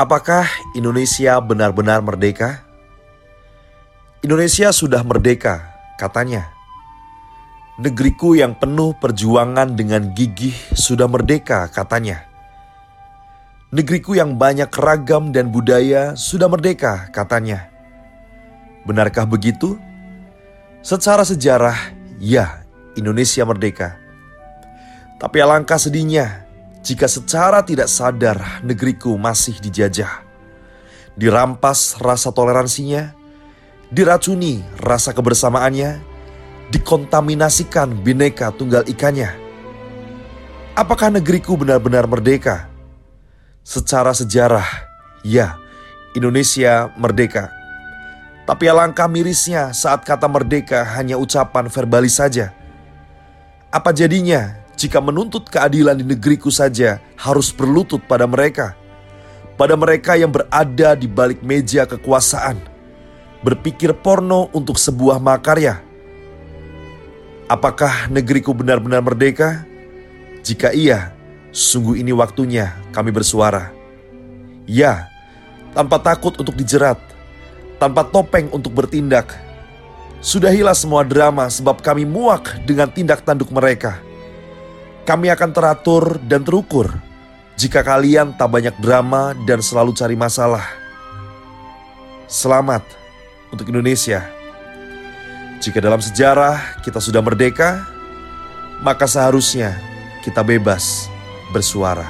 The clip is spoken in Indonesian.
Apakah Indonesia benar-benar merdeka? Indonesia sudah merdeka, katanya. Negeriku yang penuh perjuangan dengan gigih sudah merdeka, katanya. Negeriku yang banyak ragam dan budaya sudah merdeka, katanya. Benarkah begitu? Secara sejarah, ya, Indonesia merdeka. Tapi alangkah sedihnya jika secara tidak sadar negeriku masih dijajah. Dirampas rasa toleransinya, diracuni rasa kebersamaannya, dikontaminasikan bineka tunggal ikannya. Apakah negeriku benar-benar merdeka? Secara sejarah, ya, Indonesia merdeka. Tapi alangkah mirisnya saat kata merdeka hanya ucapan verbalis saja. Apa jadinya jika menuntut keadilan di negeriku saja harus berlutut pada mereka, pada mereka yang berada di balik meja kekuasaan, berpikir porno untuk sebuah makarya. Apakah negeriku benar-benar merdeka? Jika iya, sungguh ini waktunya kami bersuara. Ya, tanpa takut untuk dijerat, tanpa topeng untuk bertindak. Sudahilah semua drama sebab kami muak dengan tindak tanduk mereka kami akan teratur dan terukur jika kalian tak banyak drama dan selalu cari masalah. Selamat untuk Indonesia. Jika dalam sejarah kita sudah merdeka, maka seharusnya kita bebas bersuara.